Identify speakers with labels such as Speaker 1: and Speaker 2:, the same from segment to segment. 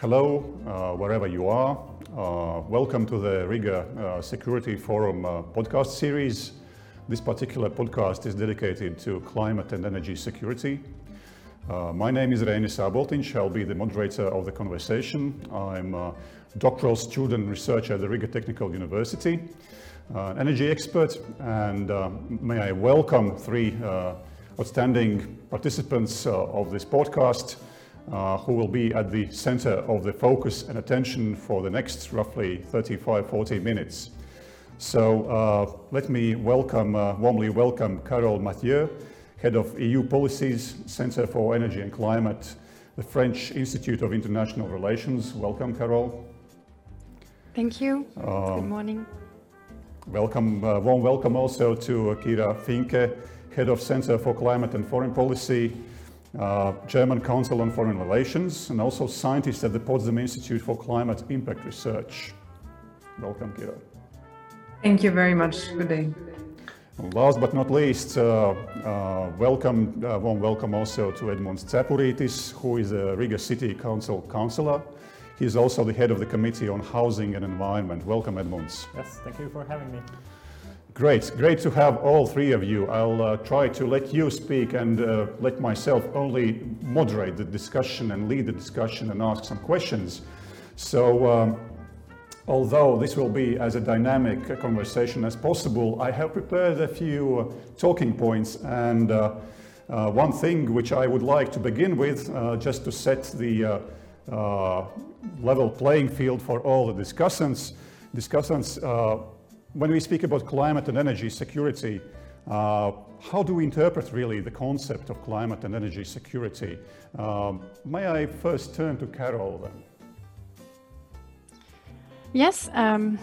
Speaker 1: Hello, uh, wherever you are. Uh, welcome to the Riga uh, Security Forum uh, podcast series. This particular podcast is dedicated to climate and energy security. Uh, my name is Reinis Āboltiņš. I'll be the moderator of the conversation. I'm a doctoral student researcher at the Riga Technical University, uh, energy expert, and may I welcome three outstanding participants of this podcast uh, who will be at the center of the focus and attention for the next roughly 35, 40 minutes. So uh, let me welcome, uh, warmly welcome Carole Mathieu, Head of EU Policies, Center for Energy and Climate, the French Institute of International Relations. Welcome, Carole.
Speaker 2: Thank you. Um, Good morning.
Speaker 1: Welcome, uh, warm welcome also to Kira Vinke, Head of Center for Climate and Foreign Policy, uh, German Council on Foreign Relations, and also scientist at the Potsdam Institute for Climate Impact Research. Welcome, Kira.
Speaker 3: Thank you very much. Good day.
Speaker 1: last but not least, uh, uh, welcome, uh, warm welcome also to Edmunds Cepurītis, who is a Riga City Council councillor. He is also the head of the Committee on Housing and Environment. Welcome, Edmunds.
Speaker 4: Yes, thank you for having me.
Speaker 1: Great, great to have all three of you. I'll uh, try to let you speak and uh, let myself only moderate the discussion and lead the discussion and ask some questions. So, um, although this will be as a dynamic conversation as possible, I have prepared a few uh, talking points and uh, uh, one thing which I would like to begin with, uh, just to set the level playing field for all the discussants. Discussants when we speak about climate and energy security, uh, how do we interpret really the concept of climate and energy security? Um, may I first turn to Carole then?
Speaker 2: Yes. Um,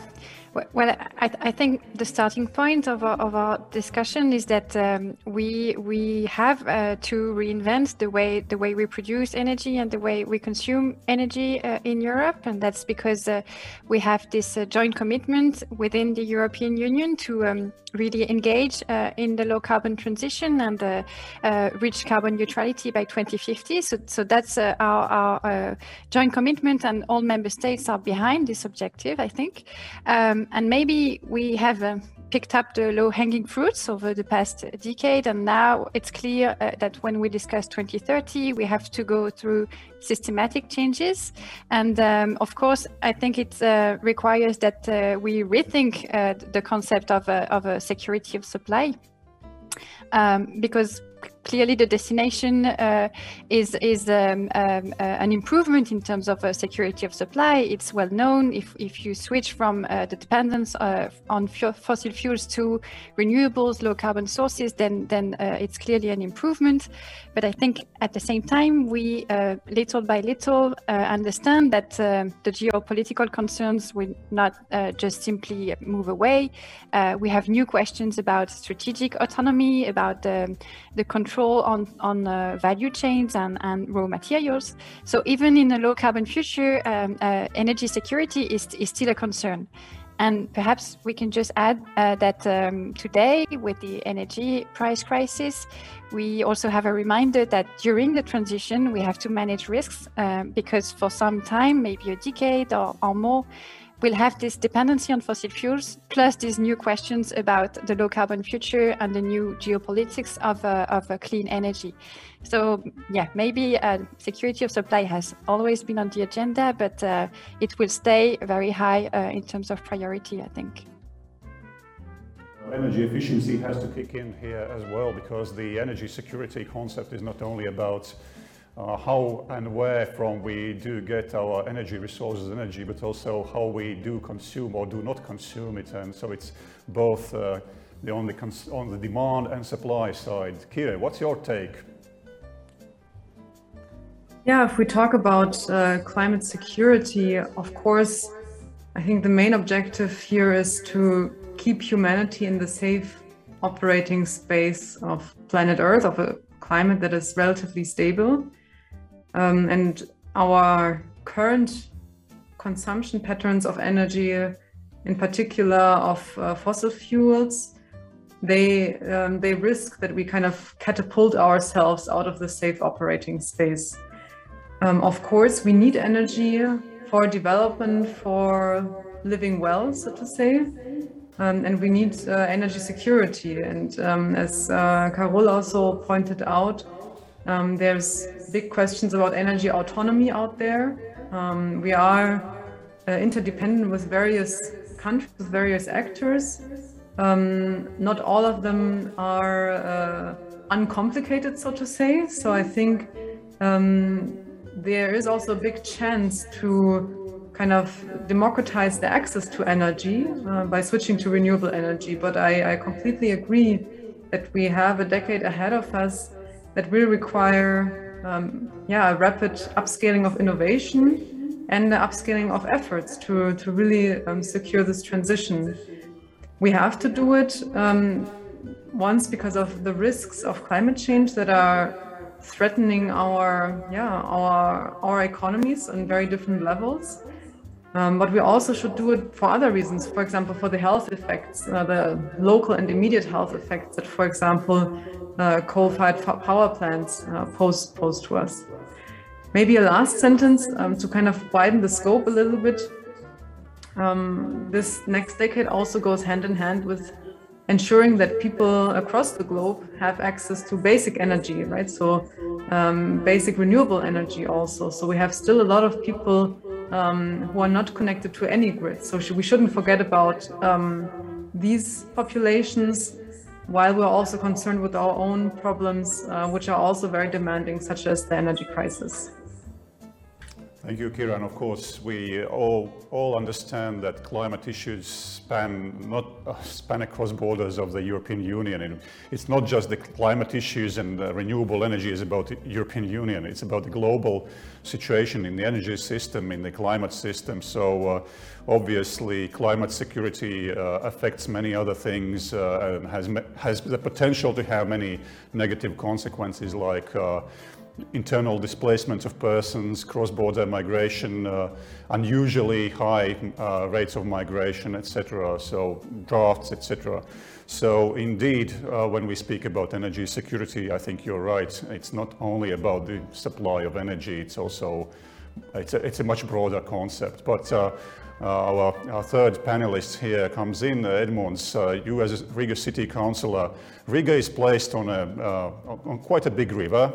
Speaker 2: well, I, I, think the starting point of our, of our discussion is that um, we we have uh, to reinvent the way the way we produce energy and the way we consume energy uh, in Europe, and that's because uh, we have this uh, joint commitment within the European Union to um, really engage uh, in the low carbon transition and uh, reach carbon neutrality by 2050. So, so that's our, our joint commitment, and all member states are behind this objective. I think. Um, and maybe we have uh, picked up the low-hanging fruits over the past decade, and now it's clear uh, that when we discuss 2030, we have to go through systematic changes. And um, of course, I think it uh, requires that uh, we rethink uh, the concept of a, of a security of supply. Um, because clearly the destination uh, is is um, um, uh, an improvement in terms of uh, security of supply. It's well known if, if you switch from uh, the dependence on fossil fuels to renewables, low carbon sources, then then it's clearly an improvement. But I think at the same time we little by little understand that the geopolitical concerns will not just simply move away. we have new questions about strategic autonomy, about the, the control control on, on uh, value chains and, and raw materials. So even in a low carbon future, um, uh, energy security is, is still a concern. And perhaps we can just add uh, that um, today, with the energy price crisis, we also have a reminder that during the transition, we have to manage risks um, because for some time, maybe a decade or, or more, we'll have this dependency on fossil fuels, plus these new questions about the low carbon future and the new geopolitics of, uh, of uh, clean energy. So, yeah, maybe uh, security of supply has always been on the agenda, but uh, it will stay very high uh, in terms of priority, I think.
Speaker 1: Energy efficiency has to kick in here as well because the energy security concept is not only about uh, how and where from we do get our energy resources, energy, but also how we do consume or do not consume it. And so it's both uh, the on the, on the demand and supply side. Kira, what's your take?
Speaker 3: Yeah, if we talk about uh, climate security, of course, I think the main objective here is to keep humanity in the safe operating space of planet Earth, of a climate that is relatively stable. Um, and our current consumption patterns of energy, in particular of uh, fossil fuels, they um, they risk that we kind of catapult ourselves out of the safe operating space. Um, of course, we need energy for development, for living well, so to say. Um, and we need uh, energy security. And um, as uh, Carole also pointed out, um, there's big questions about energy autonomy out there. Um, we are uh, interdependent with various countries, with various actors. Um, not all of them are uh, uncomplicated, so to say. So I think um, there is also a big chance to kind of democratize the access to energy uh, by switching to renewable energy. But I, I, completely agree that we have a decade ahead of us that will require, um, yeah, a rapid upscaling of innovation and the upscaling of efforts to, to really um, secure this transition. We have to do it um, once because of the risks of climate change that are threatening our yeah our our economies on very different levels. Um, but we also should do it for other reasons. For example, for the health effects, uh, the local and immediate health effects that, for example, uh, coal-fired power plants uh, pose pose to us. Maybe a last sentence um, to kind of widen the scope a little bit. Um, this next decade also goes hand in hand with ensuring that people across the globe have access to basic energy, right? So um, basic renewable energy also. So we have still a lot of people um, who are not connected to any grid. So we shouldn't forget about um, these populations while we're also concerned with our own problems, uh, which are also very demanding, such as the energy crisis.
Speaker 1: Thank you, Kira. And of course, we all, all understand that climate issues span not uh, span across borders of the European Union. And it's not just the climate issues and renewable energy is about the European Union. It's about the global situation in the energy system, in the climate system. So uh, obviously, climate security uh, affects many other things uh, and has has the potential to have many negative consequences like uh, internal displacement of persons, cross-border migration, uh, unusually high uh, rates of migration, etc. So drafts, etc. So indeed, uh, when we speak about energy security, I think you're right. It's not only about the supply of energy. It's also it's a, it's a much broader concept. But uh, uh, our, our, third panelist here comes in, uh, Edmunds. you as a Riga City Councillor, Riga is placed on, a, on quite a big river.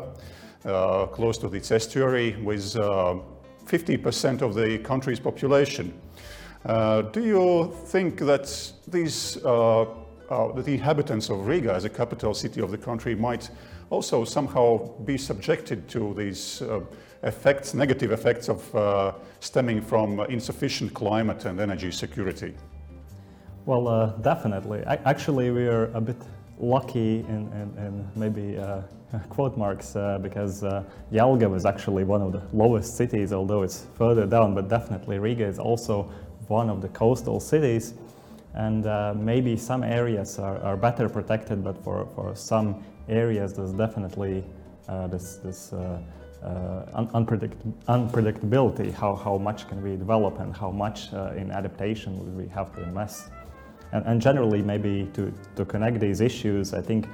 Speaker 1: Uh, close to its estuary with 50% uh, of the country's population. Uh, do you think that these uh, the inhabitants of Riga as a capital city of the country might also somehow be subjected to these uh, effects, negative effects of uh, stemming from insufficient climate and energy security?
Speaker 4: Well, definitely. I, actually, we are a bit lucky in, in, in maybe quote marks uh, because uh, Jelgava is actually one of the lowest cities, although it's further down, but definitely Riga is also one of the coastal cities. And uh, maybe some areas are, are, better protected, but for, for some areas there's definitely uh, this, this uh, uh, un unpredict unpredictability, how, how much can we develop and how much in adaptation we have to invest. And, and generally, maybe to, to connect these issues, I think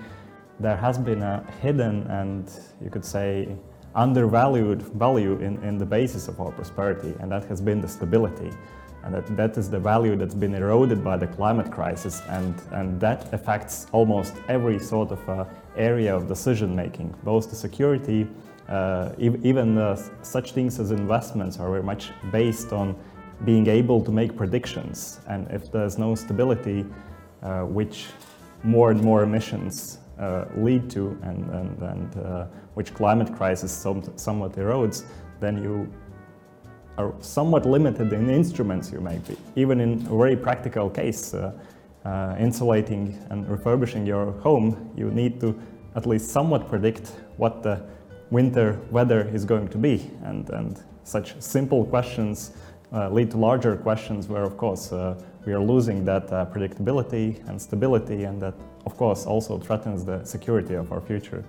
Speaker 4: there has been a hidden and you could say undervalued value in, in the basis of our prosperity, and that has been the stability. And that, that is the value that's been eroded by the climate crisis, and, and that affects almost every sort of uh, area of decision making, both the security, uh, even uh, such things as investments are very much based on being able to make predictions. And if there's no stability, uh, which more and more emissions uh, lead to and, and, and uh, which climate crisis some, somewhat erodes, then you are somewhat limited in instruments you make. Even in a very practical case, uh, uh, insulating and refurbishing your home, you need to at least somewhat predict what the winter weather is going to be. And, and such simple questions lead to larger questions where, of course, uh, we are losing that uh, predictability and stability, and that, of course, also threatens the security of our future.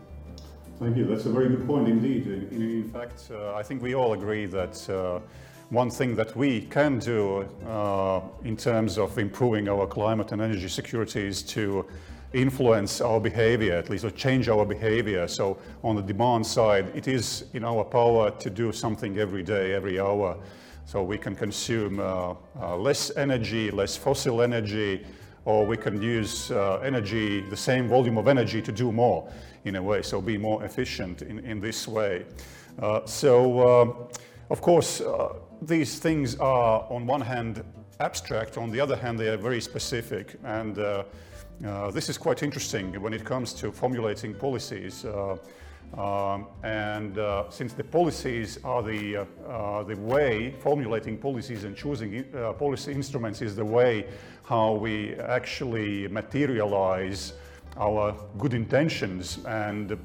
Speaker 1: Thank you. That's a very good point indeed. In, in fact, uh, I think we all agree that uh, one thing that we can do uh, in terms of improving our climate and energy security is to influence our behavior, at least, or change our behavior. So on the demand side, it is in our power to do something every day, every hour. So we can consume uh, uh, less energy, less fossil energy, or we can use uh, energy, the same volume of energy to do more in a way, so be more efficient in, in this way. Uh, so, uh, of course, uh, these things are on one hand abstract, on the other hand, they are very specific. And this is quite interesting when it comes to formulating policies. Uh, um, and uh, since the policies are the, uh, uh, the way, formulating policies and choosing uh, policy instruments is the way how we actually materialize our good intentions and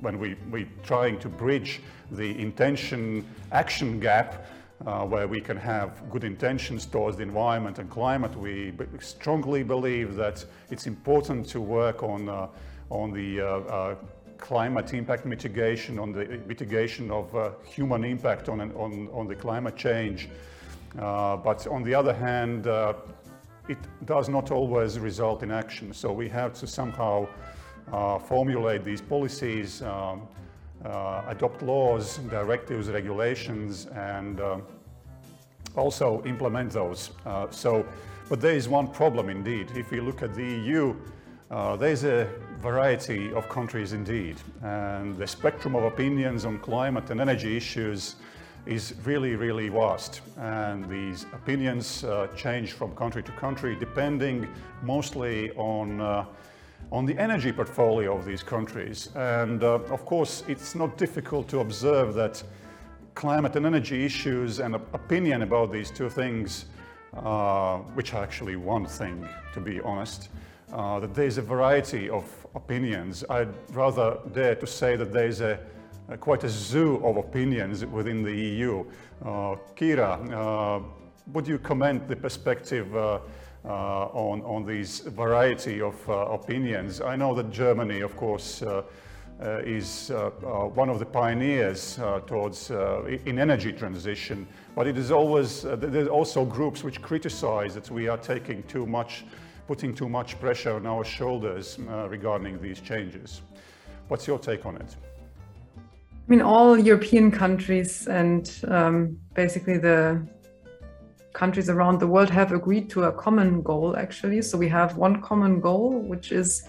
Speaker 1: when we, we trying to bridge the intention action gap uh, where we can have good intentions towards the environment and climate. We strongly believe that it's important to work on, uh, on the uh, uh climate impact mitigation, on the mitigation of uh, human impact on, on, on the climate change. Uh, but on the other hand, it does not always result in action. So we have to somehow formulate these policies, um, uh, adopt laws, directives, regulations, and uh, also implement those. Uh, so, but there is one problem indeed. If we look at the EU, uh, there's a variety of countries indeed, and the spectrum of opinions on climate and energy issues is really, really vast. And these opinions uh, change from country to country, depending mostly on uh, on the energy portfolio of these countries. And uh, of course, it's not difficult to observe that climate and energy issues and opinion about these two things, uh, which are actually one thing, to be honest, uh, that there's a variety of opinions. I'd rather dare to say that there's a, a quite a zoo of opinions within the EU. Uh, Kira, uh, would you comment the perspective uh, uh, on, on these variety of uh, opinions. I know that Germany, of course, is one of the pioneers towards in energy transition, but it is always, there's also groups which criticize that we are taking too much, putting too much pressure on our shoulders regarding these changes. What's your take on it?
Speaker 3: I mean, all European countries and um, basically the countries around the world have agreed to a common goal, actually. So we have one common goal, which is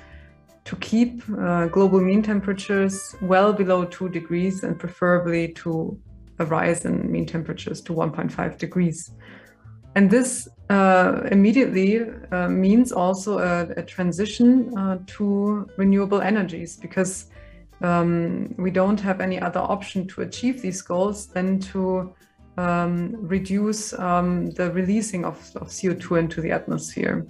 Speaker 3: to keep uh, global mean temperatures well below two degrees and preferably to a rise in mean temperatures to 1.5 degrees. And this uh, immediately uh, means also a, a transition uh, to renewable energies because um, we don't have any other option to achieve these goals than to um, reduce um, the releasing of, of, CO2 into the atmosphere.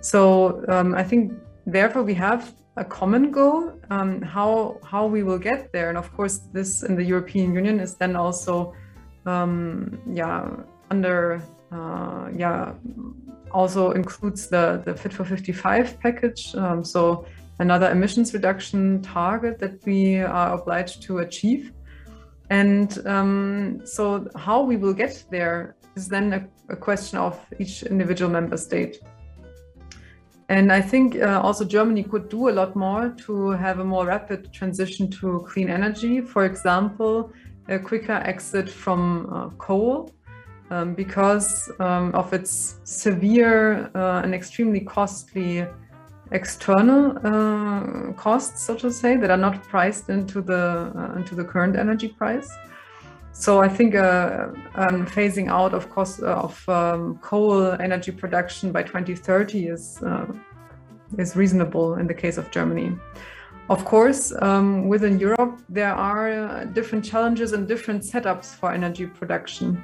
Speaker 3: So um, I think therefore we have a common goal um, how how we will get there, and of course this in the European Union is then also um, yeah under yeah also includes the the Fit for 55 package. Um, so another emissions reduction target that we are obliged to achieve. And um, so, how we will get there is then a, a, question of each individual member state. And I think uh, also Germany could do a lot more to have a more rapid transition to clean energy. For example, a quicker exit from uh, coal um, because um, of its severe uh, and extremely costly external uh, costs, so to say, that are not priced into the uh, into the current energy price. So I think uh, um, phasing out of cost uh, of um, coal energy production by 2030 is uh, is reasonable in the case of Germany. Of course, um, within Europe, there are different challenges and different setups for energy production.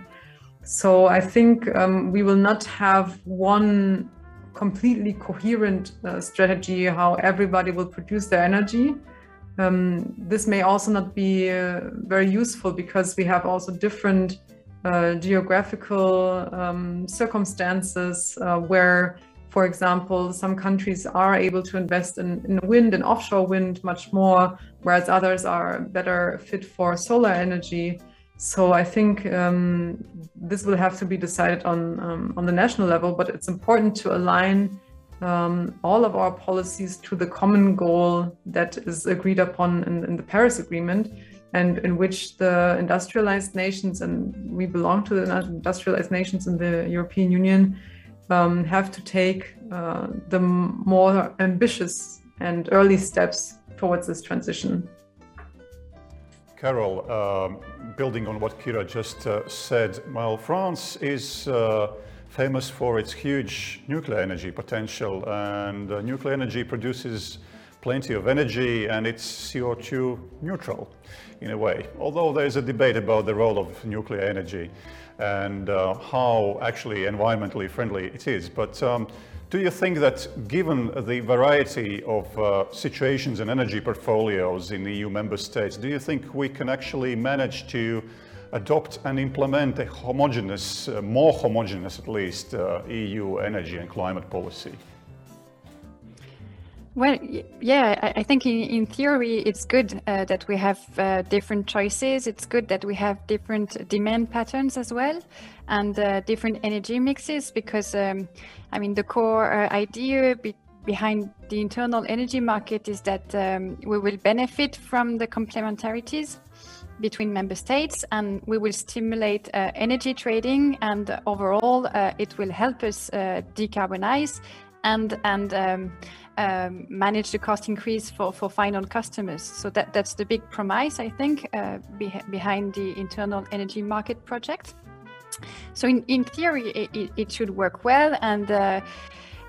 Speaker 3: So I think um, we will not have one completely coherent uh, strategy how everybody will produce their energy. Um, this may also not be uh, very useful because we have also different uh, geographical um, circumstances uh, where, for example, some countries are able to invest in, in wind and offshore wind much more, whereas others are better fit for solar energy. So I think um, this will have to be decided on um, on the national level, but it's important to align um, all of our policies to the common goal that is agreed upon in, in, the Paris Agreement, and in which the industrialized nations, and we belong to the industrialized nations in the European Union, um, have to take uh, the more ambitious and early steps towards this transition.
Speaker 1: Carole, um, building on what Kira just uh, said, well, France is uh, famous for its huge nuclear energy potential, and uh, nuclear energy produces plenty of energy and it's CO2 neutral in a way. Although there's a debate about the role of nuclear energy and uh, how actually environmentally friendly it is. But um, do you think that given the variety of uh, situations and energy portfolios in EU member states, do you think we can actually manage to adopt and implement a homogeneous, uh, more homogeneous at least, uh, EU energy and climate policy?
Speaker 2: Well, yeah, I think in, in theory it's good uh, that we have uh, different choices. It's good that we have different demand patterns as well and uh, different energy mixes because, um, I mean, the core uh, idea be behind the internal energy market is that um, we will benefit from the complementarities between member states and we will stimulate uh, energy trading and overall uh, it will help us uh, decarbonize and and um, um, manage the cost increase for, for final customers. So that, that's the big promise, I think, uh, be, behind the internal energy market project. So in, in theory, it, it should work well and uh,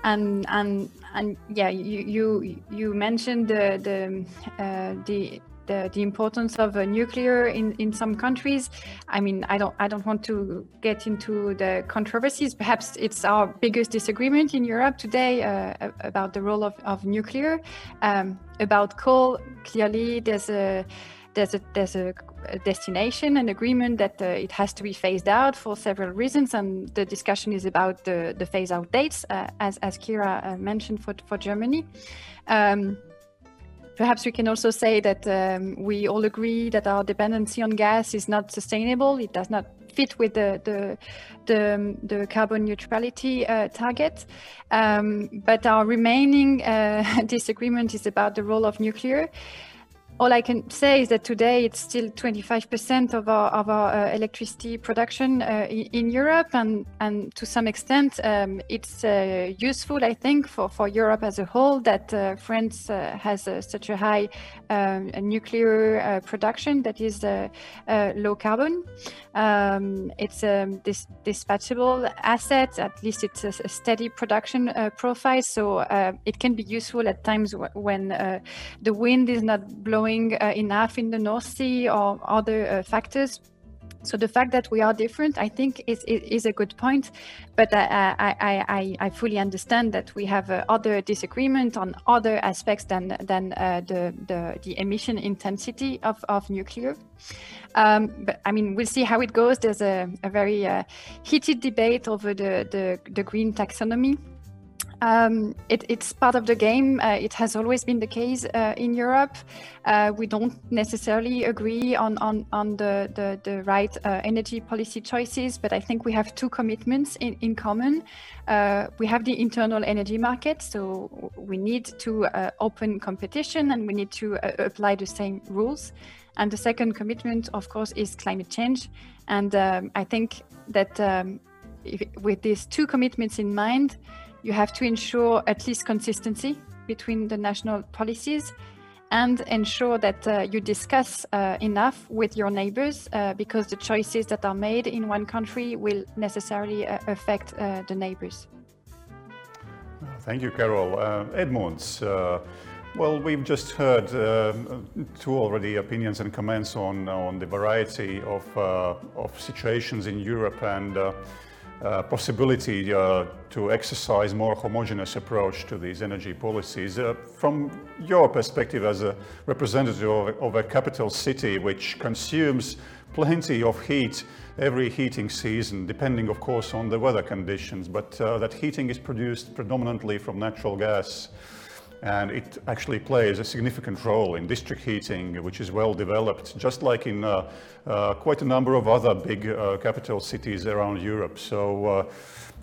Speaker 2: and and and yeah, you you you mentioned the the uh, the the, the importance of uh, nuclear in, in some countries. I mean, I don't I don't want to get into the controversies. Perhaps it's our biggest disagreement in Europe today uh, about the role of, of nuclear. Um, about coal, clearly there's a there's a there's a, destination, an agreement that uh, it has to be phased out for several reasons, and the discussion is about the the phase out dates, uh, as as Kira uh, mentioned for for Germany. Um, Perhaps we can also say that um, we all agree that our dependency on gas is not sustainable. It does not fit with the the the, um, the carbon neutrality uh, target. Um, but our remaining uh, disagreement is about the role of nuclear all I can say is that today it's still 25% of our of our uh, electricity production uh, in, Europe, and and to some extent um, it's uh, useful, I think, for, for Europe as a whole that uh, France uh, has uh, such a high um, nuclear production that is low carbon. Um, it's a um, dis dispatchable asset. At least it's a, a steady production profile, so it can be useful at times when the wind is not blowing uh, enough in the North Sea or other uh, factors. So the fact that we are different, I think, is is, a good point. But I, I, I, I fully understand that we have uh, other disagreement on other aspects than than uh, the, the the emission intensity of of nuclear. Um, but I mean, we'll see how it goes. There's a, a very uh, heated debate over the, the the green taxonomy. Um, it, it's part of the game. Uh, it has always been the case uh, in Europe. Uh, we don't necessarily agree on, on, on the, the, the right uh, energy policy choices, but I think we have two commitments in, in common. Uh, we have the internal energy market, so we need to uh, open competition and we need to apply the same rules. And the second commitment, of course, is climate change. And um, I think that um, if, with these two commitments in mind, you have to ensure at least consistency between the national policies and ensure that uh, you discuss uh, enough with your neighbors uh, because the choices that are made in one country will necessarily uh, affect uh, the neighbors.
Speaker 1: Thank you, Carole. Uh, Edmunds, well, we've just heard two already opinions and comments on, on the variety of, of situations in Europe and uh, possibility uh, to exercise more homogeneous approach to these energy policies. Uh, from your perspective as a representative of, of, a capital city which consumes plenty of heat every heating season, depending of course on the weather conditions, but uh, that heating is produced predominantly from natural gas. And it actually plays a significant role in district heating, which is well developed, just like in uh, uh, quite a number of other big uh, capital cities around Europe. So, uh,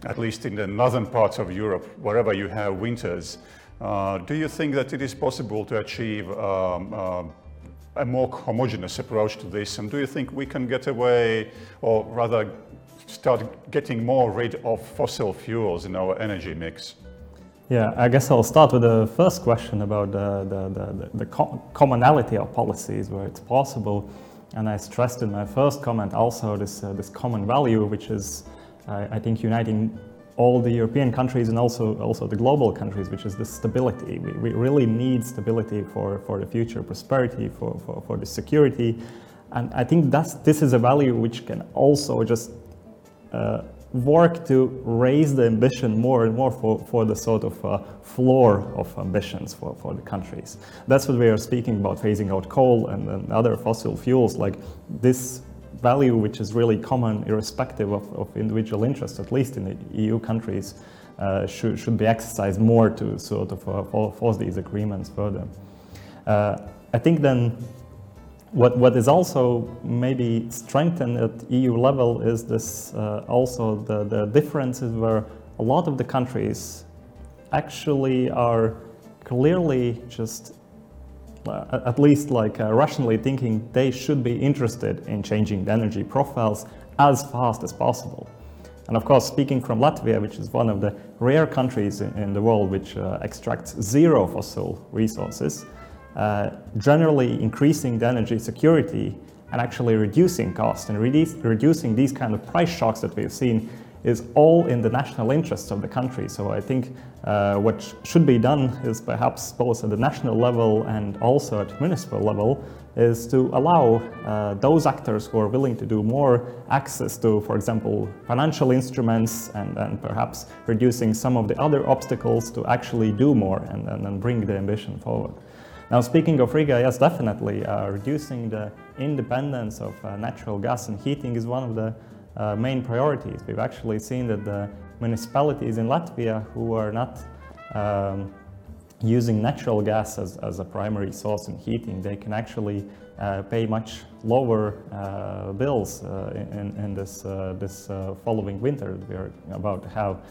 Speaker 1: at least in the northern parts of Europe, wherever you have winters, uh, do you think that it is possible to achieve um, uh, a more homogeneous approach to this? And do you think we can get away, or rather, start getting more rid of fossil fuels in our energy mix?
Speaker 4: Yeah, I guess I'll start with the first question about the, the, the, the co- commonality of policies where it's possible. And I stressed in my first comment also this, uh, this common value, which is, I think, uniting all the European countries and also, also the global countries, which is the stability. We, we really need stability for, for the future prosperity, for, for, for the security. And I think that's, this is a value which can also just uh, work to raise the ambition more and more for, for the sort of uh, floor of ambitions for, for the countries. That's what we are speaking about, phasing out coal and, and other fossil fuels, like this value which is really common irrespective of, of individual interests, at least in the EU countries, uh, should, should be exercised more to sort of uh, force these agreements further. Uh, I think then what, what is also maybe strengthened at EU level is this uh, also the, the differences where a lot of the countries actually are clearly just uh, at least like uh, rationally thinking they should be interested in changing the energy profiles as fast as possible. And of course, speaking from Latvia, which is one of the rare countries in, in the world which uh, extracts zero fossil resources, generally increasing the energy security and actually reducing costs and reducing these kind of price shocks that we've seen is all in the national interest of the country. So I think uh, what sh- should be done is perhaps both at the national level and also at municipal level is to allow uh, those actors who are willing to do more access to, for example, financial instruments and, and perhaps reducing some of the other obstacles to actually do more and, and, and bring the ambition forward. Now, speaking of Riga, yes, definitely, uh, reducing the independence of uh, natural gas and heating is one of the uh, main priorities. We've actually seen that the municipalities in Latvia who are not um, using natural gas as, as a primary source in heating, they can actually uh, pay much lower uh, bills uh, in, in, this, this following winter that we're about to have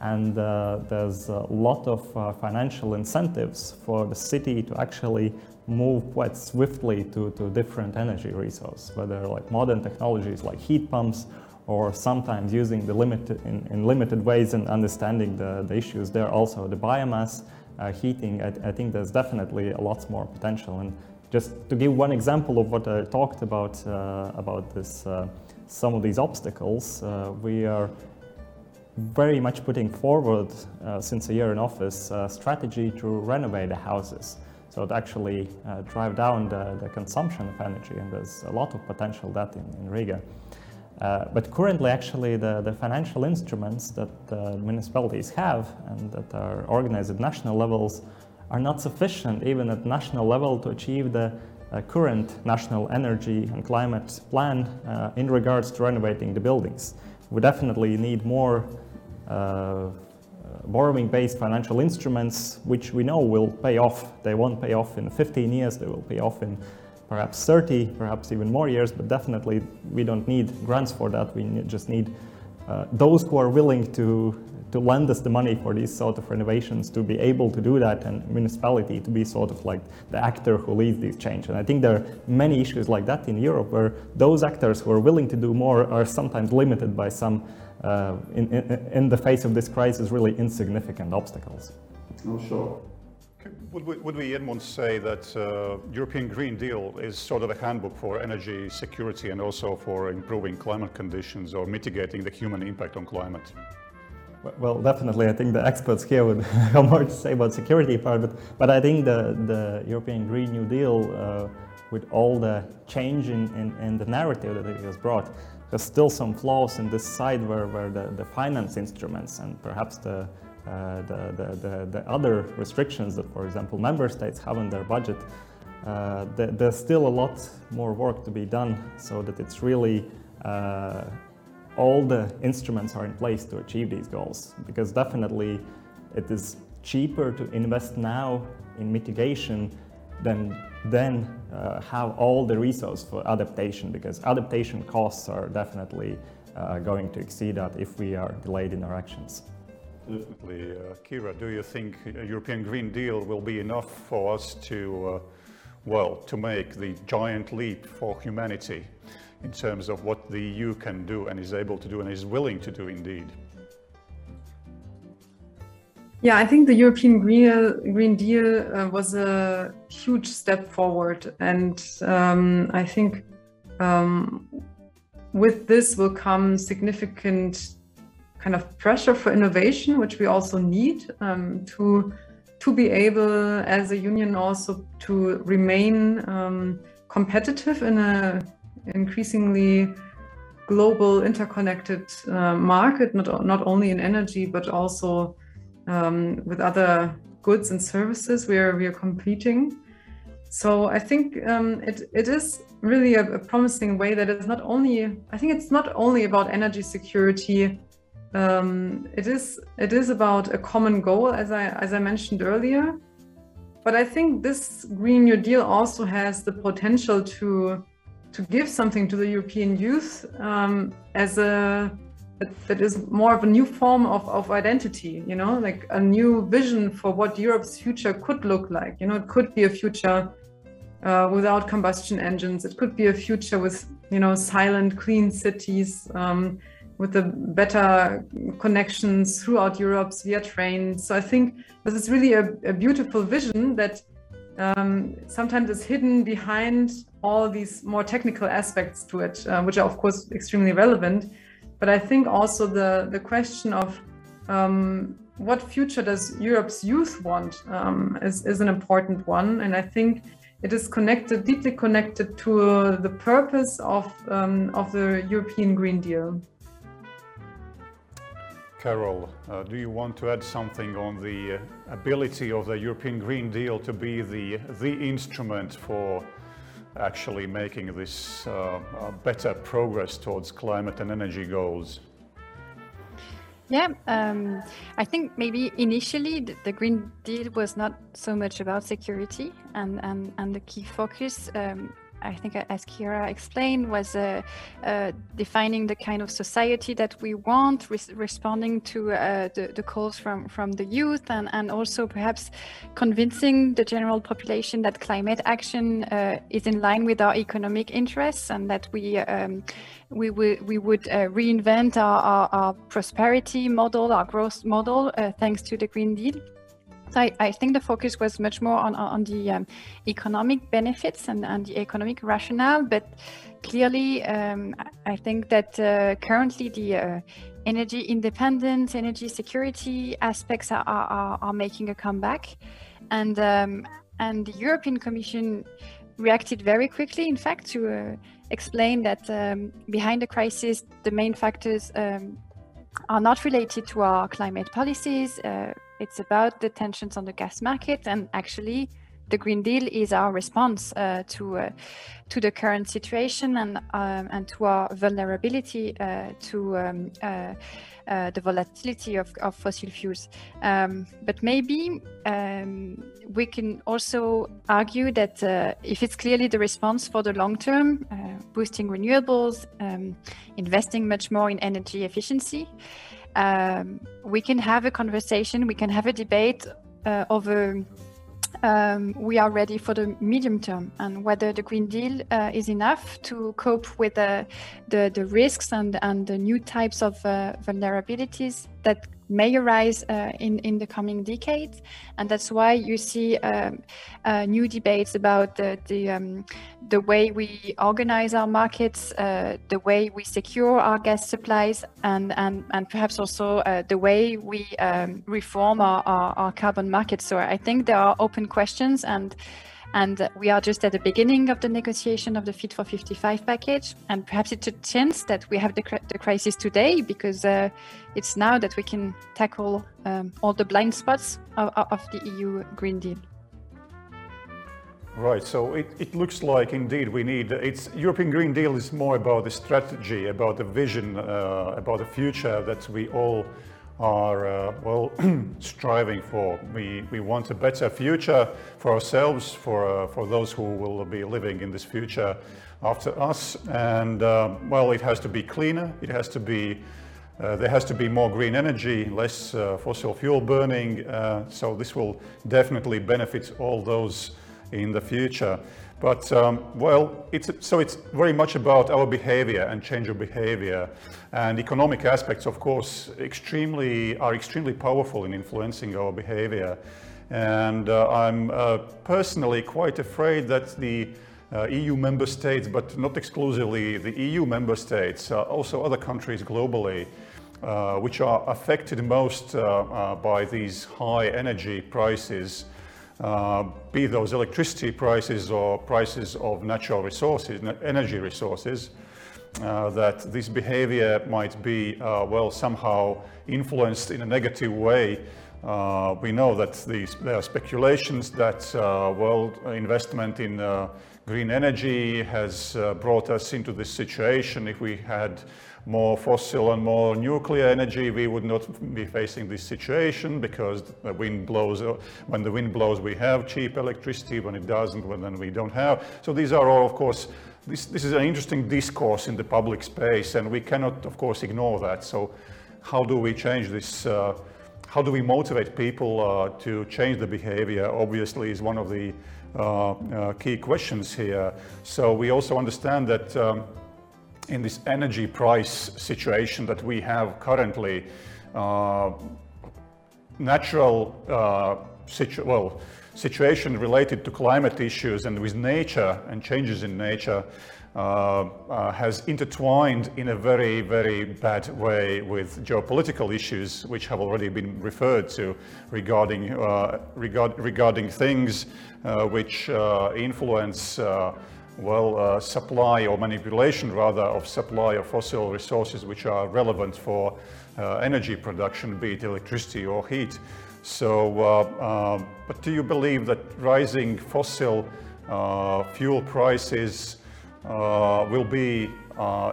Speaker 4: and uh, there's a lot of uh, financial incentives for the city to actually move quite swiftly to, to different energy resources, whether like modern technologies like heat pumps or sometimes using the limited in, in limited ways and understanding the, the issues. There also the biomass uh, heating. I, I, think there's definitely a lot more potential. And just to give one example of what I talked about uh, about this uh, some of these obstacles uh, we are very much putting forward uh, since a year in office a strategy to renovate the houses. So to actually uh, drive down the, the, consumption of energy, and there's a lot of potential that in, in Riga. Uh, but currently, actually, the, the financial instruments that municipalities have and that are organized at national levels are not sufficient, even at national level, to achieve the uh, current national energy and climate plan uh, in regards to renovating the buildings. We definitely need more uh, borrowing-based financial instruments, which we know will pay off. They won't pay off in 15 years, they will pay off in perhaps 30, perhaps even more years, but definitely we don't need grants for that. We just need uh, those who are willing to, to lend us the money for these sort of renovations to be able to do that and municipality to be sort of like the actor who leads this change. And I think there are many issues like that in Europe where those actors who are willing to do more are sometimes limited by some uh, in, in, in, the face of this crisis, really insignificant obstacles.
Speaker 1: Oh, sure. Would we, would we Edmund say that uh, European Green Deal is sort of a handbook for energy security and also for improving climate conditions or mitigating the human impact on climate?
Speaker 4: Well, definitely. I think the experts here would have more to say about security part, but, but I think the, the European Green New Deal, uh, with all the change in, in, in the narrative that it has brought, there's still some flaws in this side where, where the, the finance instruments and perhaps the, uh, the, the, the, the, other restrictions that, for example, member states have in their budget, uh, th there's still a lot more work to be done so that it's really uh, all the instruments are in place to achieve these goals. Because definitely it is cheaper to invest now in mitigation than then uh, have all the resources for adaptation because adaptation costs are definitely uh, going to exceed that if we are delayed in our actions.
Speaker 1: Definitely. Uh, Kira, do you think a European Green Deal will be enough for us to, uh, well, to make the giant leap for humanity in terms of what the EU can do and is able to do and is willing to do indeed?
Speaker 3: Yeah, I think the European Green, Green Deal uh, was a huge step forward. And um, I think um, with this will come significant kind of pressure for innovation, which we also need um, to to be able, as a union, also to remain um, competitive in a increasingly global, interconnected uh, market, not not only in energy but also um, with other goods and services where we are competing. So I think um, it, it is really a, a, promising way that it's not only, I think it's not only about energy security. Um, it is it is about a common goal, as I as I mentioned earlier. But I think this Green New Deal also has the potential to to give something to the European youth um, as a that is more of a new form of, of identity, you know, like a new vision for what Europe's future could look like. You know, it could be a future uh, without combustion engines. It could be a future with, you know, silent, clean cities, um, with the better connections throughout Europe via train. So I think this is really a, a beautiful vision that um, sometimes is hidden behind all these more technical aspects to it, uh, which are of course extremely relevant. But I think also the, the question of um, what future does Europe's youth want um, is, is an important one. And I think it is connected, deeply connected to the purpose of, um, of the European Green Deal.
Speaker 1: Carole, uh, do you want to add something on the uh, ability of the European Green Deal to be the, the instrument for actually making this uh, better progress towards climate and energy goals?
Speaker 2: Yeah, um, I think maybe initially the, the, Green Deal was not so much about security, and, and, and the key focus um, I think, as Kira explained, was uh, uh, defining the kind of society that we want, res responding to uh, the, the, calls from, from the youth, and, and also perhaps convincing the general population that climate action uh, is in line with our economic interests and that we um, we, we would uh, reinvent our, our, our, prosperity model, our growth model, uh, thanks to the Green Deal. So I, I, think the focus was much more on, on the um, economic benefits and, and, the economic rationale, but clearly um, I think that uh, currently the uh, energy independence, energy security aspects are, are, are making a comeback. And, um, and the European Commission reacted very quickly, in fact, to uh, explain that um, behind the crisis, the main factors um, are not related to our climate policies, uh, it's about the tensions on the gas market, and actually, the Green Deal is our response uh, to uh, to the current situation and um, and to our vulnerability uh, to um, uh, uh, the volatility of, of fossil fuels. Um, but maybe um, we can also argue that uh, if it's clearly the response for the long term, boosting renewables, um, investing much more in energy efficiency um, we can have a conversation, we can have a debate uh, over um, we are ready for the medium term and whether the Green Deal uh, is enough to cope with the, the, the, risks and, and the new types of uh, vulnerabilities that may arise uh, in, in the coming decades. And that's why you see um, uh, new debates about the, the, um, the way we organize our markets, uh, the way we secure our gas supplies, and, and, and perhaps also uh, the way we um, reform our, our, our carbon markets. So I think there are open questions and and we are just at the beginning of the negotiation of the Fit for 55 package. And perhaps it's a chance that we have the, the crisis today because uh, it's now that we can tackle um, all the blind spots of, of, the EU Green Deal.
Speaker 1: Right, so it, it looks like indeed we need, it's European Green Deal is more about the strategy, about the vision, uh, about the future that we all are uh, well striving for. We, we want a better future for ourselves, for, uh, for those who will be living in this future after us. And uh, well, it has to be cleaner, it has to be uh, there has to be more green energy, less uh, fossil fuel burning, uh, so this will definitely benefit all those in the future. But um, well, it's, so it's very much about our behavior and change of behavior. And economic aspects, of course, extremely, are extremely powerful in influencing our behavior. And uh, I'm uh, personally quite afraid that the uh, EU member states, but not exclusively the EU member states, uh, also other countries globally, uh, which are affected most uh, by these high energy prices, uh, be those electricity prices or prices of natural resources, energy resources, uh, that this behavior might be, uh, well, somehow influenced in a negative way. Uh, we know that these, there are speculations that, uh, well, investment in green energy has brought us into this situation. If we had more fossil and more nuclear energy, we would not be facing this situation because the wind blows, when the wind blows, we have cheap electricity. When it doesn't, well, then we don't have. So these are all, of course, this, this is an interesting discourse in the public space, and we cannot, of course, ignore that. So how do we change this? Uh, how do we motivate people uh, to change the behavior? Obviously, is one of the uh, uh key questions here. So we also understand that um, in this energy price situation that we have currently, uh, natural uh, situ well, situation related to climate issues and with nature and changes in nature uh, uh, has intertwined in a very, very bad way with geopolitical issues, which have already been referred to regarding, uh, regard, regarding things uh, which influence well, uh, supply or manipulation rather of supply of fossil resources which are relevant for uh, energy production, be it electricity or heat. So, uh, uh but do you believe that rising fossil uh, fuel prices uh, will be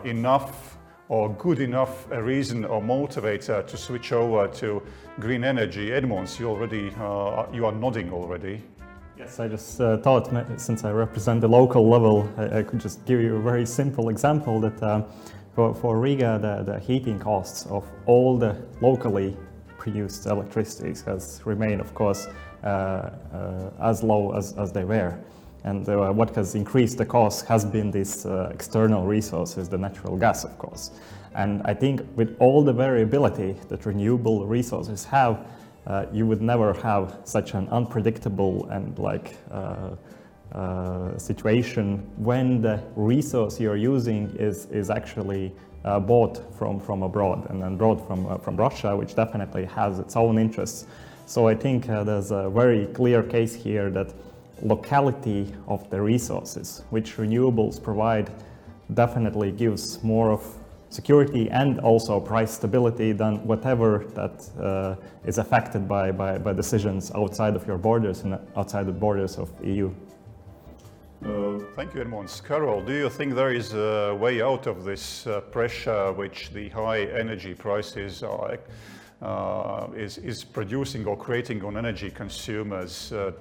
Speaker 1: enough or good enough a reason or motivator to switch over to green energy? Edmunds, you already, you are nodding already.
Speaker 4: Yes, I just uh, thought, since I represent the local level, I, I, could just give you a very simple example that uh, for, for Riga, the, the heating costs of all the locally produced electricity has remained, of course, uh, uh as low as, as they were. And uh, what has increased the cost has been these uh, external resources, the natural gas, of course. And I think with all the variability that renewable resources have, uh, you would never have such an unpredictable and like uh, uh, situation when the resource you're using is, is actually uh, bought from, from abroad and then brought from, from Russia, which definitely has its own interests. So I think there's a very clear case here that locality of the resources, which renewables provide, definitely gives more of security and also price stability than whatever that uh, is affected by, by, by, decisions outside of your borders and outside the borders of EU.
Speaker 1: Uh, thank you, Edmunds. Carole, do you think there is a way out of this uh, pressure which the high energy prices are, uh, is, is producing or creating on energy consumers? Uh,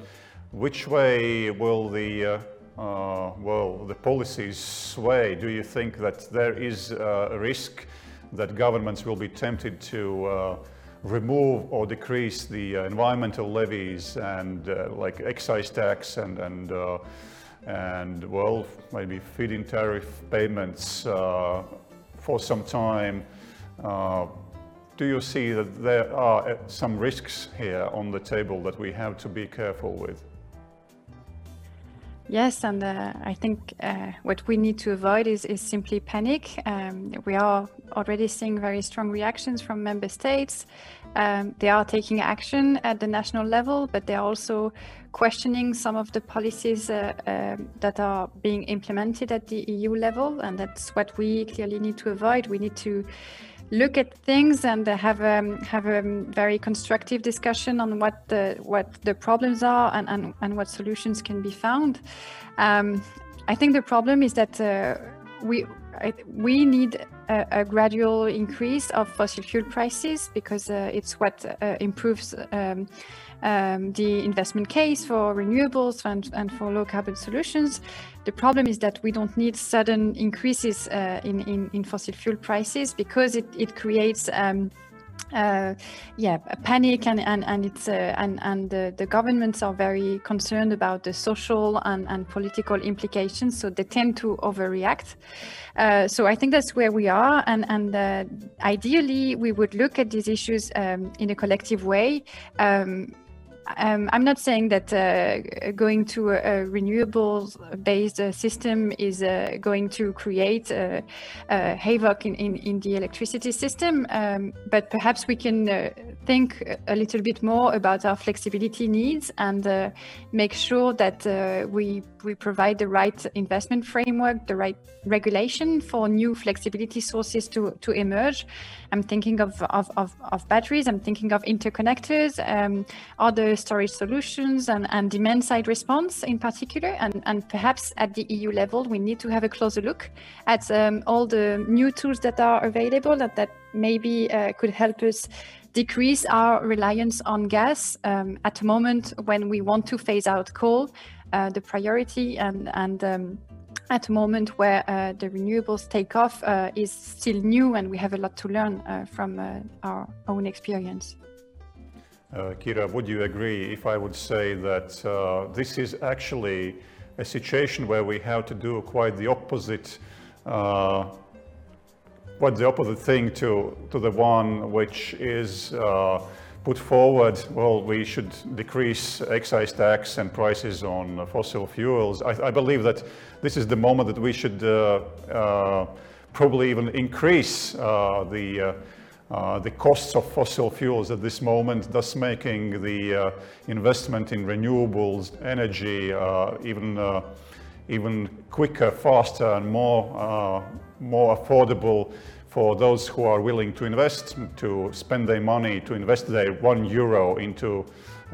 Speaker 1: which way will the uh, well, the policies sway, do you think that there is uh, a risk that governments will be tempted to uh, remove or decrease the uh, environmental levies and uh, like excise tax and and uh, and well, maybe feed-in tariff payments for some time? do you see that there are some risks here on the table that we have to be careful with?
Speaker 2: Yes, and uh, I think uh, what we need to avoid is, is simply panic. Um, we are already seeing very strong reactions from member states. Um, they are taking action at the national level, but they are also questioning some of the policies uh, um, that are being implemented at the EU level, and that's what we clearly need to avoid. We need to look at things and have a, have a very constructive discussion on what the what the problems are and, and, and what solutions can be found. Um, I think the problem is that uh, we we need a, a, gradual increase of fossil fuel prices because uh, it's what uh, improves um, um, the investment case for renewables and, and for low carbon solutions. The problem is that we don't need sudden increases uh, in, in, in, fossil fuel prices because it, it creates um, uh, yeah, a panic and and and it's uh, and and the, the governments are very concerned about the social and, and political implications, so they tend to overreact. Uh, so I think that's where we are, and and uh, ideally we would look at these issues um, in a collective way. Um, um, I'm not saying that uh, going to a, a renewables-based uh, system is uh, going to create uh, uh, havoc in, in, in, the electricity system, um, but perhaps we can uh, think a little bit more about our flexibility needs and make sure that we we provide the right investment framework, the right regulation for new flexibility sources to, to emerge. I'm thinking of, of, of, of batteries, I'm thinking of interconnectors, um, other storage solutions, and, and demand side response in particular. And, and perhaps at the EU level, we need to have a closer look at um, all the new tools that are available that, that maybe uh, could help us decrease our reliance on gas um, at a moment when we want to phase out coal uh, the priority and, and um, at a moment where uh, the renewables take off uh, is still new and we have a lot to learn uh, from uh, our own experience.
Speaker 1: Uh, Kira, would you agree if I would say that this is actually a situation where we have to do quite the opposite quite the opposite thing to, to the one which is put forward, well, we should decrease excise tax and prices on fossil fuels. I, I believe that this is the moment that we should uh, uh, probably even increase uh, the uh, uh, the costs of fossil fuels at this moment, thus making the uh, investment in renewables energy even even quicker, faster, and more more affordable for those who are willing to invest, to spend their money, to invest their one euro into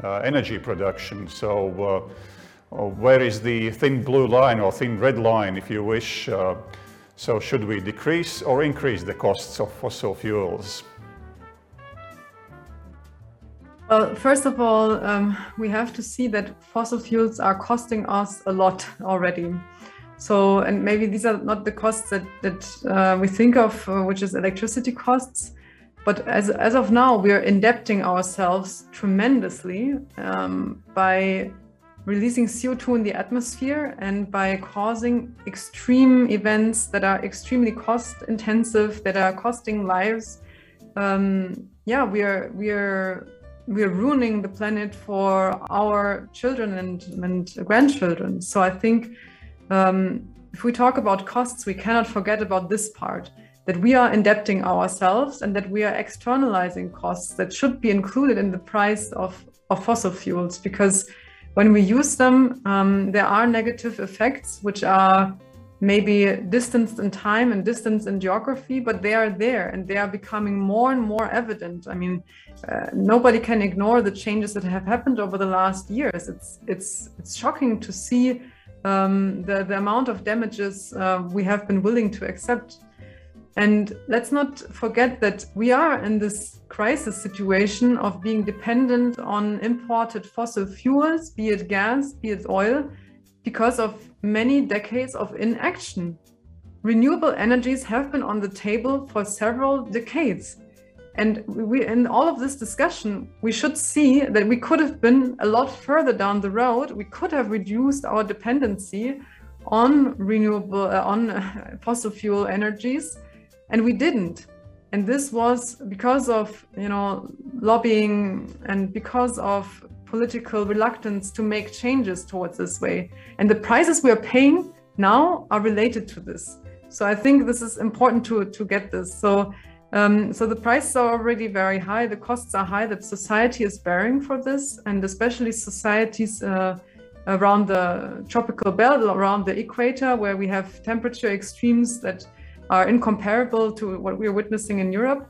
Speaker 1: uh, energy production. So uh, uh, where is the thin blue line or thin red line, if you wish? So should we decrease or increase the costs of fossil fuels?
Speaker 3: Well, first of all, um, we have to see that fossil fuels are costing us a lot already. So, and maybe these are not the costs that, that uh, we think of, uh, which is electricity costs. But as, as of now, we are indebting ourselves tremendously um, by releasing CO2 in the atmosphere and by causing extreme events that are extremely cost intensive, that are costing lives. Um, yeah, we are we are we are ruining the planet for our children and, and grandchildren. So I think um, if we talk about costs, we cannot forget about this part that we are indebting ourselves and that we are externalizing costs that should be included in the price of, of fossil fuels because when we use them, um, there are negative effects which are maybe distanced in time and distance in geography, but they are there and they are becoming more and more evident. I mean, uh, nobody can ignore the changes that have happened over the last years. It's it's it's shocking to see um, the, the amount of damages uh, we have been willing to accept. And let's not forget that we are in this crisis situation of being dependent on imported fossil fuels, be it gas, be it oil, because of many decades of inaction. Renewable energies have been on the table for several decades. And we, in all of this discussion, we should see that we could have been a lot further down the road. We could have reduced our dependency on renewable, uh, on fossil fuel energies, and we didn't. And this was because of, you know, lobbying and because of political reluctance to make changes towards this way. And the prices we are paying now are related to this. So I think this is important to to get this. So um, so the prices are already very high, the costs are high that society is bearing for this, and especially societies uh, around the tropical belt, around the equator, where we have temperature extremes that are incomparable to what we're witnessing in Europe.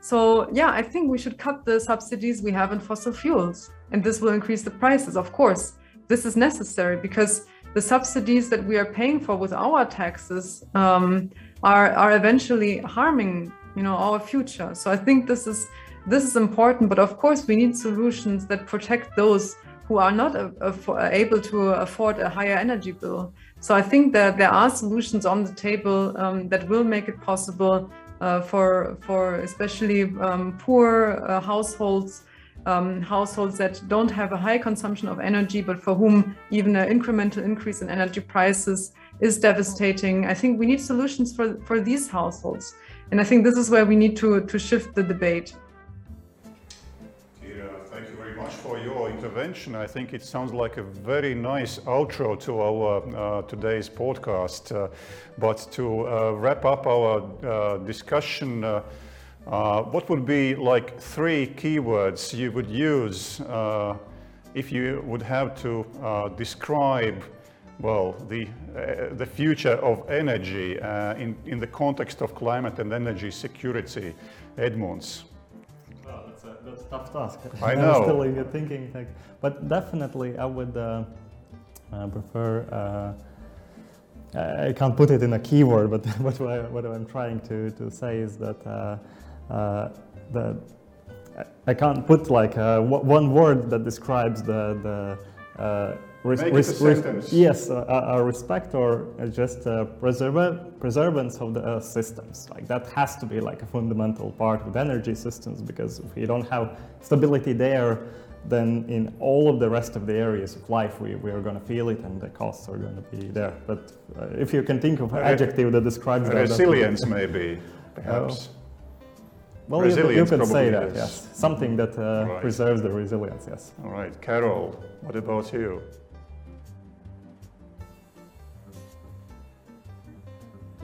Speaker 3: So, yeah, I think we should cut the subsidies we have in fossil fuels, and this will increase the prices, of course. This is necessary because the subsidies that we are paying for with our taxes um, are are eventually harming you know our future. So I think this is this is important, but of course we need solutions that protect those who are not able to afford a higher energy bill. So I think that there are solutions on the table um, that will make it possible uh, for for especially um, poor uh, households. Um, households that don't have a high consumption of energy, but for whom even an incremental increase in energy prices is devastating. I think we need solutions for, for these households. And I think this is where we need to, to shift the debate.
Speaker 1: For your intervention. I think it sounds like a very nice outro to our uh, today's podcast. Uh, but to uh, wrap up our uh, discussion, uh, uh, what would be like three keywords you would use if you would have to describe well, the, the future of energy in, in the context of climate and energy security. Edmunds.
Speaker 4: A, tough task.
Speaker 1: I know.
Speaker 4: I'm still thinking, like, but definitely I would uh, uh prefer. Uh, I can't put it in a keyword, but what, I, what I'm trying to, to say is that uh, the I can't put like one word that describes the the
Speaker 1: Res- res- res-
Speaker 4: yes, uh, a respect or just a preserva- preservance of the uh, systems. Like that has to be like a fundamental part with energy systems because if you don't have stability there, then in all of the rest of the areas of life we, we are going to feel it and the costs are going to be there. But uh, if you can think of an adjective that describes that,
Speaker 1: resilience, maybe, perhaps.
Speaker 4: well, you, you could say that, is. yes. Something that uh, right. preserves the resilience, yes.
Speaker 1: All right, Carole, what about you?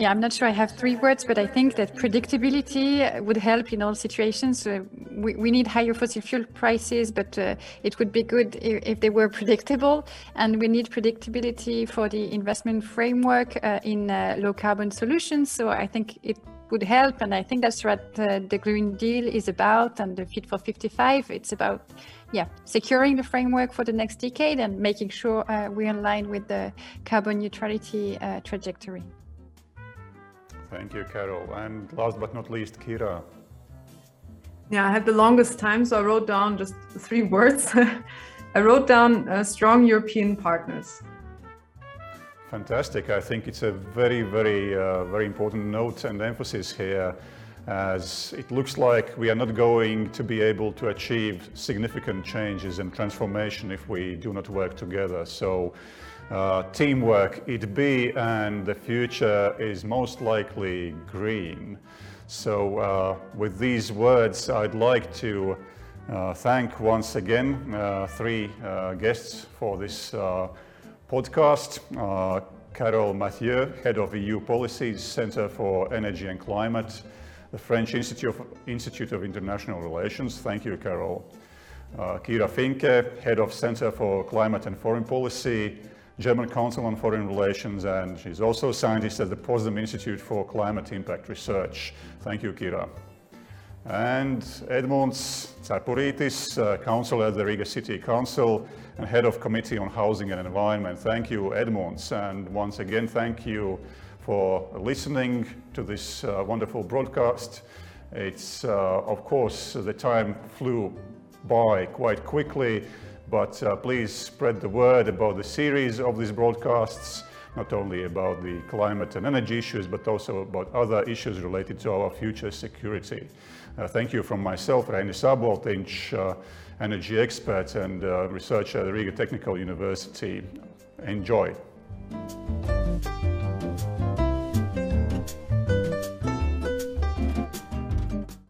Speaker 2: Yeah, I'm not sure I have three words, but I think that predictability would help in all situations. Uh, we, we need higher fossil fuel prices, but uh, it would be good if, if, they were predictable. And we need predictability for the investment framework uh, in uh, low carbon solutions. So I think it would help. And I think that's what uh, the Green Deal is about and the Fit for 55. It's about yeah, securing the framework for the next decade and making sure uh, we're in line with the carbon neutrality trajectory.
Speaker 1: Thank you, Carole. And last but not least, Kira.
Speaker 3: Yeah, I had the longest time, so I wrote down just three words. I wrote down uh, strong European partners.
Speaker 1: Fantastic. I think it's a very, very, uh, very important note and emphasis here as it looks like we are not going to be able to achieve significant changes and transformation if we do not work together. So uh, teamwork it be and the future is most likely green. So uh, with these words I'd like to uh, thank once again uh, three uh, guests for this uh, podcast. Carole Mathieu, Head of EU Policies, Center for Energy and Climate, the French Institute of, Institute of International Relations. Thank you, Carole. Kira Vinke, Head of Center for Climate and Foreign Policy, German Council on Foreign Relations, and she's also a scientist at the Potsdam Institute for Climate Impact Research. Thank you, Kira. And Edmunds Cepurītis, uh, councillor at the Riga City Council and head of Committee on Housing and Environment. Thank you, Edmunds. And once again, thank you for listening to this uh, wonderful broadcast. It's, uh, of course, the time flew by quite quickly. But uh, please spread the word about the series of these broadcasts, not only about the climate and energy issues, but also about other issues related to our future security. Uh, thank you from myself, Reinis Āboltiņš, uh, energy expert and uh, researcher at the Riga Technical University. Enjoy.